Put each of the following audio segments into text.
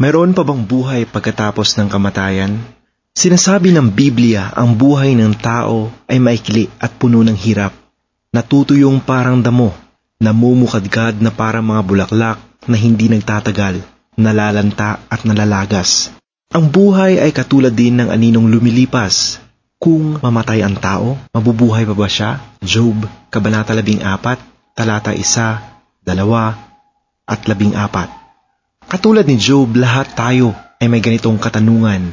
Mayroon pa bang buhay pagkatapos ng kamatayan? Sinasabi ng Biblia ang buhay ng tao ay maikli at puno ng hirap. Natutuyong parang damo, namumukadkad na parang mga bulaklak na hindi nagtatagal, nalalanta at nalalagas. Ang buhay ay katulad din ng aninong lumilipas. Kung mamatay ang tao, mabubuhay pa ba siya? Job, Kabanata 14, talata 1, 2, at 14. Katulad ni Job, lahat tayo ay may ganitong katanungan.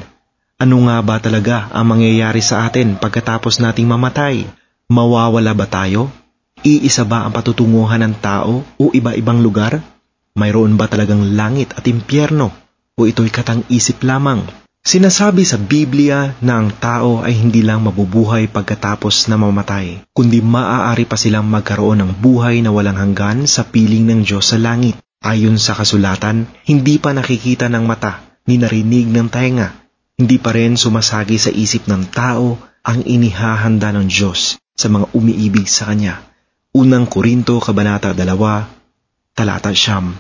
Ano nga ba talaga ang mangyayari sa atin pagkatapos nating mamatay? Mawawala ba tayo? Iisa ba ang patutunguhan ng tao o iba-ibang lugar? Mayroon ba talagang langit at impyerno? o ito'y katang-isip lamang. Sinasabi sa Biblia na ang tao ay hindi lang mabubuhay pagkatapos na mamatay, kundi maaari pa silang magkaroon ng buhay na walang hanggan sa piling ng Diyos sa langit. Ayon sa kasulatan, hindi pa nakikita ng mata, ni narinig ng tainga, hindi pa rin sumasagi sa isip ng tao ang inihahanda ng Diyos sa mga umiibig sa Kanya. Unang Korinto, Kabanata 2, Talata Siyam.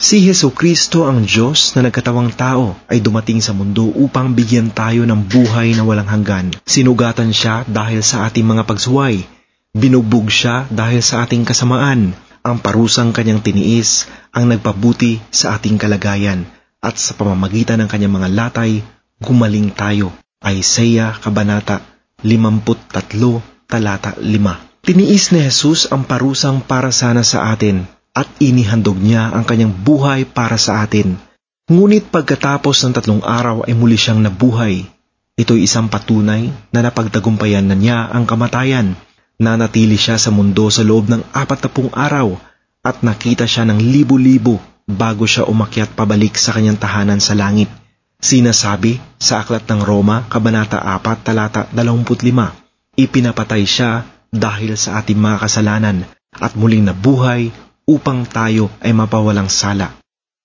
Si Heso Kristo ang Diyos na nagkatawang tao ay dumating sa mundo upang bigyan tayo ng buhay na walang hanggan. Sinugatan siya dahil sa ating mga pagsuway. Binugbog siya dahil sa ating kasamaan. Ang parusang kanyang tiniis ang nagpabuti sa ating kalagayan at sa pamamagitan ng kanyang mga latay, gumaling tayo. Isaiah Kabanata 53, Talata 5 Tiniis ni Jesus ang parusang para sana sa atin at inihandog niya ang kanyang buhay para sa atin. Ngunit pagkatapos ng tatlong araw ay muli siyang nabuhay. Ito'y isang patunay na napagtagumpayan na niya ang kamatayan. Nanatili siya sa mundo sa loob ng apat na pung araw at nakita siya ng libo-libo bago siya umakyat pabalik sa kanyang tahanan sa langit. Sinasabi sa Aklat ng Roma, Kabanata 4, Talata 25, ipinapatay siya dahil sa ating mga kasalanan at muling nabuhay upang tayo ay mapawalang sala.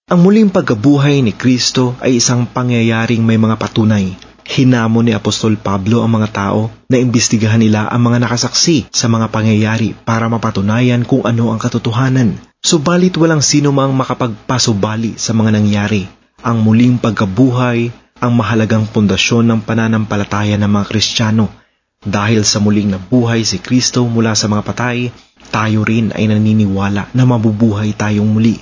Ang muling pagkabuhay ni Kristo ay isang pangyayaring may mga patunay. Hinamo ni Apostol Pablo ang mga tao na imbestigahan nila ang mga nakasaksi sa mga pangyayari para mapatunayan kung ano ang katotohanan. Subalit walang sino mang makapagpasubali sa mga nangyari. Ang muling pagkabuhay ang mahalagang pundasyon ng pananampalataya ng mga Kristiyano. Dahil sa muling nabuhay si Kristo mula sa mga patay, tayo rin ay naniniwala na mabubuhay tayong muli.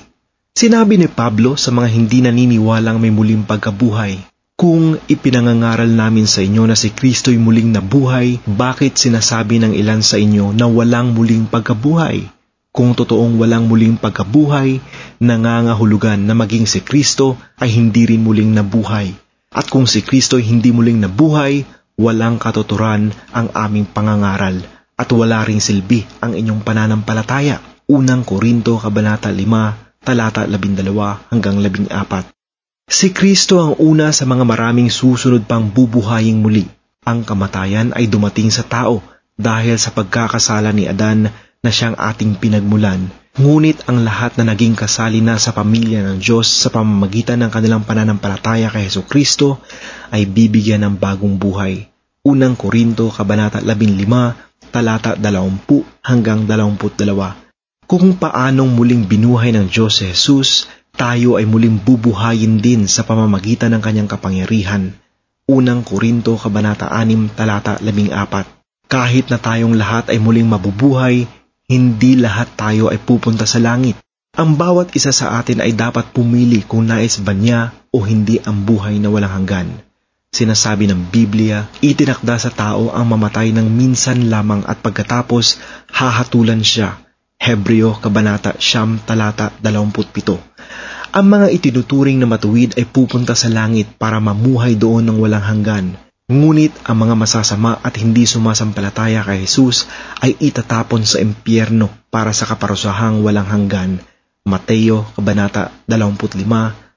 Sinabi ni Pablo sa mga hindi naniniwalang may muling pagkabuhay, Kung ipinangangaral namin sa inyo na si Kristo'y muling nabuhay, bakit sinasabi ng ilan sa inyo na walang muling pagkabuhay? Kung totoong walang muling pagkabuhay, nangangahulugan na maging si Kristo ay hindi rin muling nabuhay. At kung si Kristo ay hindi muling nabuhay, walang katuturan ang aming pangangaral at wala ring silbi ang inyong pananampalataya. Unang Korinto, Kabanata 5, talata 12 hanggang 14. Si Kristo ang una sa mga maraming susunod pang bubuhaying muli. Ang kamatayan ay dumating sa tao dahil sa pagkakasala ni Adan na siyang ating pinagmulan. Ngunit ang lahat na naging kasali na sa pamilya ng Diyos sa pamamagitan ng kanilang pananampalataya kay Heso Kristo ay bibigyan ng bagong buhay. Unang Korinto, Kabanata 15, talata 20 hanggang 22. Kung paanong muling binuhay ng Diyos si Jesus, tayo ay muling bubuhayin din sa pamamagitan ng kanyang kapangyarihan. Unang Korinto, Kabanata 6, talata 14. Kahit na tayong lahat ay muling mabubuhay, hindi lahat tayo ay pupunta sa langit. Ang bawat isa sa atin ay dapat pumili kung nais ba niya o hindi ang buhay na walang hanggan. Sinasabi ng Biblia, itinakda sa tao ang mamatay ng minsan lamang at pagkatapos hahatulan siya. Hebreo Kabanata Siyam Talata 27 Ang mga itinuturing na matuwid ay pupunta sa langit para mamuhay doon ng walang hanggan. Ngunit ang mga masasama at hindi sumasampalataya kay Jesus ay itatapon sa impyerno para sa kaparusahang walang hanggan. Mateo Kabanata 25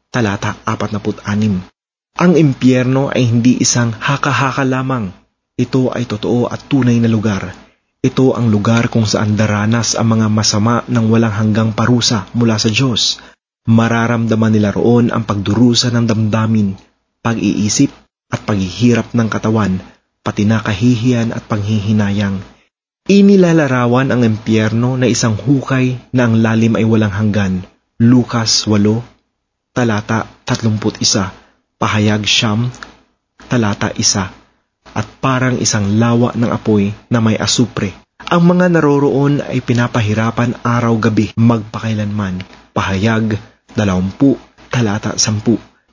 Talata 46 ang impyerno ay hindi isang haka-haka lamang. Ito ay totoo at tunay na lugar. Ito ang lugar kung saan daranas ang mga masama ng walang hanggang parusa mula sa Diyos. Mararamdaman nila roon ang pagdurusa ng damdamin, pag-iisip at paghihirap ng katawan, pati na kahihiyan at panghihinayang. Inilalarawan ang impyerno na isang hukay na ang lalim ay walang hanggan. Lukas 8, talata 31, pahayag siyam, talata 1, at parang isang lawa ng apoy na may asupre. Ang mga naroroon ay pinapahirapan araw-gabi magpakailanman. Pahayag 20, talata 10.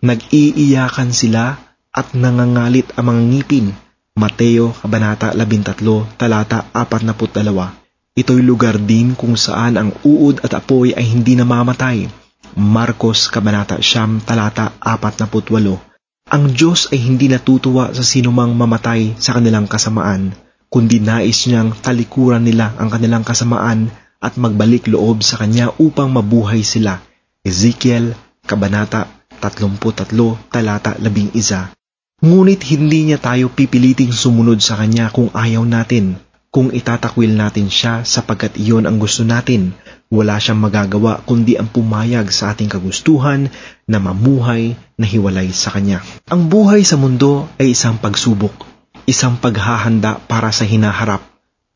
Nag-iiyakan sila at nangangalit ang mga ngipin. Mateo, Kabanata 13, talata 42. Ito'y lugar din kung saan ang uod at apoy ay hindi namamatay. Marcos, Kabanata Siyam, talata 48. Ang Diyos ay hindi natutuwa sa sinumang mamatay sa kanilang kasamaan, kundi nais niyang talikuran nila ang kanilang kasamaan at magbalik loob sa Kanya upang mabuhay sila. Ezekiel, Kabanata 33, talata 11. Ngunit hindi niya tayo pipiliting sumunod sa Kanya kung ayaw natin, kung itatakwil natin siya sapagkat iyon ang gusto natin. Wala siyang magagawa kundi ang pumayag sa ating kagustuhan na mamuhay na hiwalay sa Kanya. Ang buhay sa mundo ay isang pagsubok, isang paghahanda para sa hinaharap.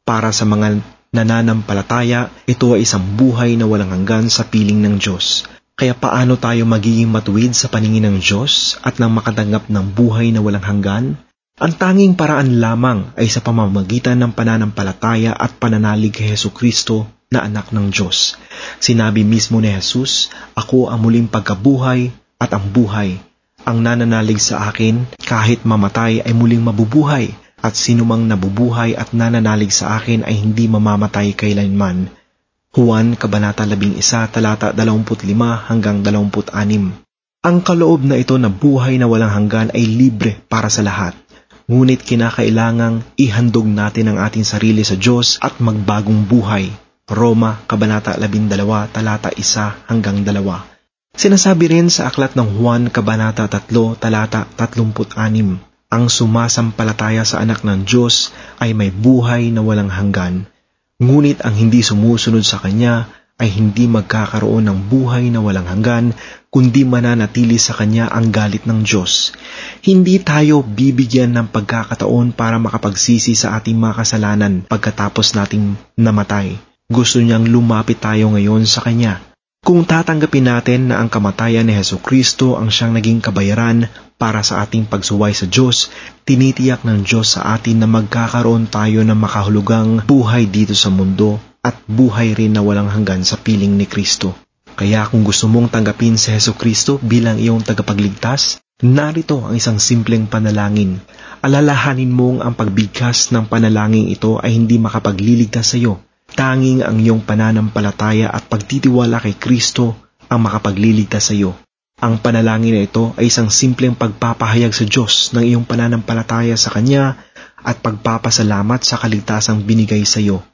Para sa mga nananampalataya, ito ay isang buhay na walang hanggan sa piling ng Diyos. Kaya paano tayo magiging matuwid sa paningin ng Diyos at nang makatanggap ng buhay na walang hanggan? Ang tanging paraan lamang ay sa pamamagitan ng pananampalataya at pananalig kay Heso Kristo na anak ng Diyos. Sinabi mismo ni Jesus, Ako ang muling pagkabuhay at ang buhay. Ang nananalig sa akin, kahit mamatay ay muling mabubuhay, at sinumang nabubuhay at nananalig sa akin ay hindi mamamatay kailanman. Juan, Kabanata 11, talata 25 hanggang 26. Ang kaloob na ito na buhay na walang hanggan ay libre para sa lahat. Ngunit kinakailangang ihandog natin ang ating sarili sa Diyos at magbagong buhay. Roma, Kabanata 12, talata 1 hanggang 2. Sinasabi rin sa aklat ng Juan, Kabanata 3, talata 36, ang sumasampalataya sa anak ng Diyos ay may buhay na walang hanggan. Ngunit ang hindi sumusunod sa Kanya ay hindi magkakaroon ng buhay na walang hanggan, kundi mananatili sa Kanya ang galit ng Diyos. Hindi tayo bibigyan ng pagkakataon para makapagsisi sa ating mga kasalanan pagkatapos nating namatay. Gusto niyang lumapit tayo ngayon sa Kanya. Kung tatanggapin natin na ang kamatayan ni Heso Kristo ang siyang naging kabayaran para sa ating pagsuway sa Diyos, tinitiyak ng Diyos sa atin na magkakaroon tayo ng makahulugang buhay dito sa mundo at buhay rin na walang hanggan sa piling ni Kristo. Kaya kung gusto mong tanggapin si Heso Kristo bilang iyong tagapagligtas, narito ang isang simpleng panalangin. Alalahanin mong ang pagbigkas ng panalangin ito ay hindi makapagliligtas sa iyo. Tanging ang iyong pananampalataya at pagtitiwala kay Kristo ang makapagliligtas sa iyo. Ang panalangin na ito ay isang simpleng pagpapahayag sa Diyos ng iyong pananampalataya sa Kanya at pagpapasalamat sa kaligtasang binigay sa iyo.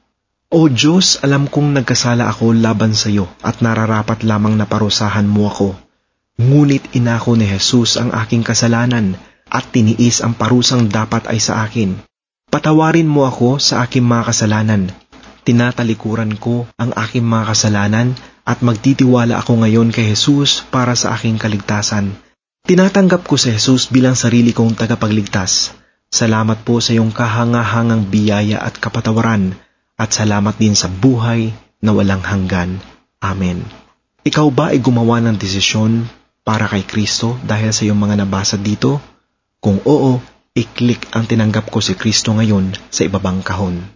O Diyos, alam kong nagkasala ako laban sa iyo at nararapat lamang na parusahan mo ako. Ngunit inako ni Jesus ang aking kasalanan at tiniis ang parusang dapat ay sa akin. Patawarin mo ako sa aking mga kasalanan Tinatalikuran ko ang aking mga kasalanan at magtitiwala ako ngayon kay Jesus para sa aking kaligtasan. Tinatanggap ko si Jesus bilang sarili kong tagapagligtas. Salamat po sa iyong kahangahangang biyaya at kapatawaran at salamat din sa buhay na walang hanggan. Amen. Ikaw ba ay gumawa ng desisyon para kay Kristo dahil sa iyong mga nabasa dito? Kung oo, i-click ang tinanggap ko si Kristo ngayon sa ibabang kahon.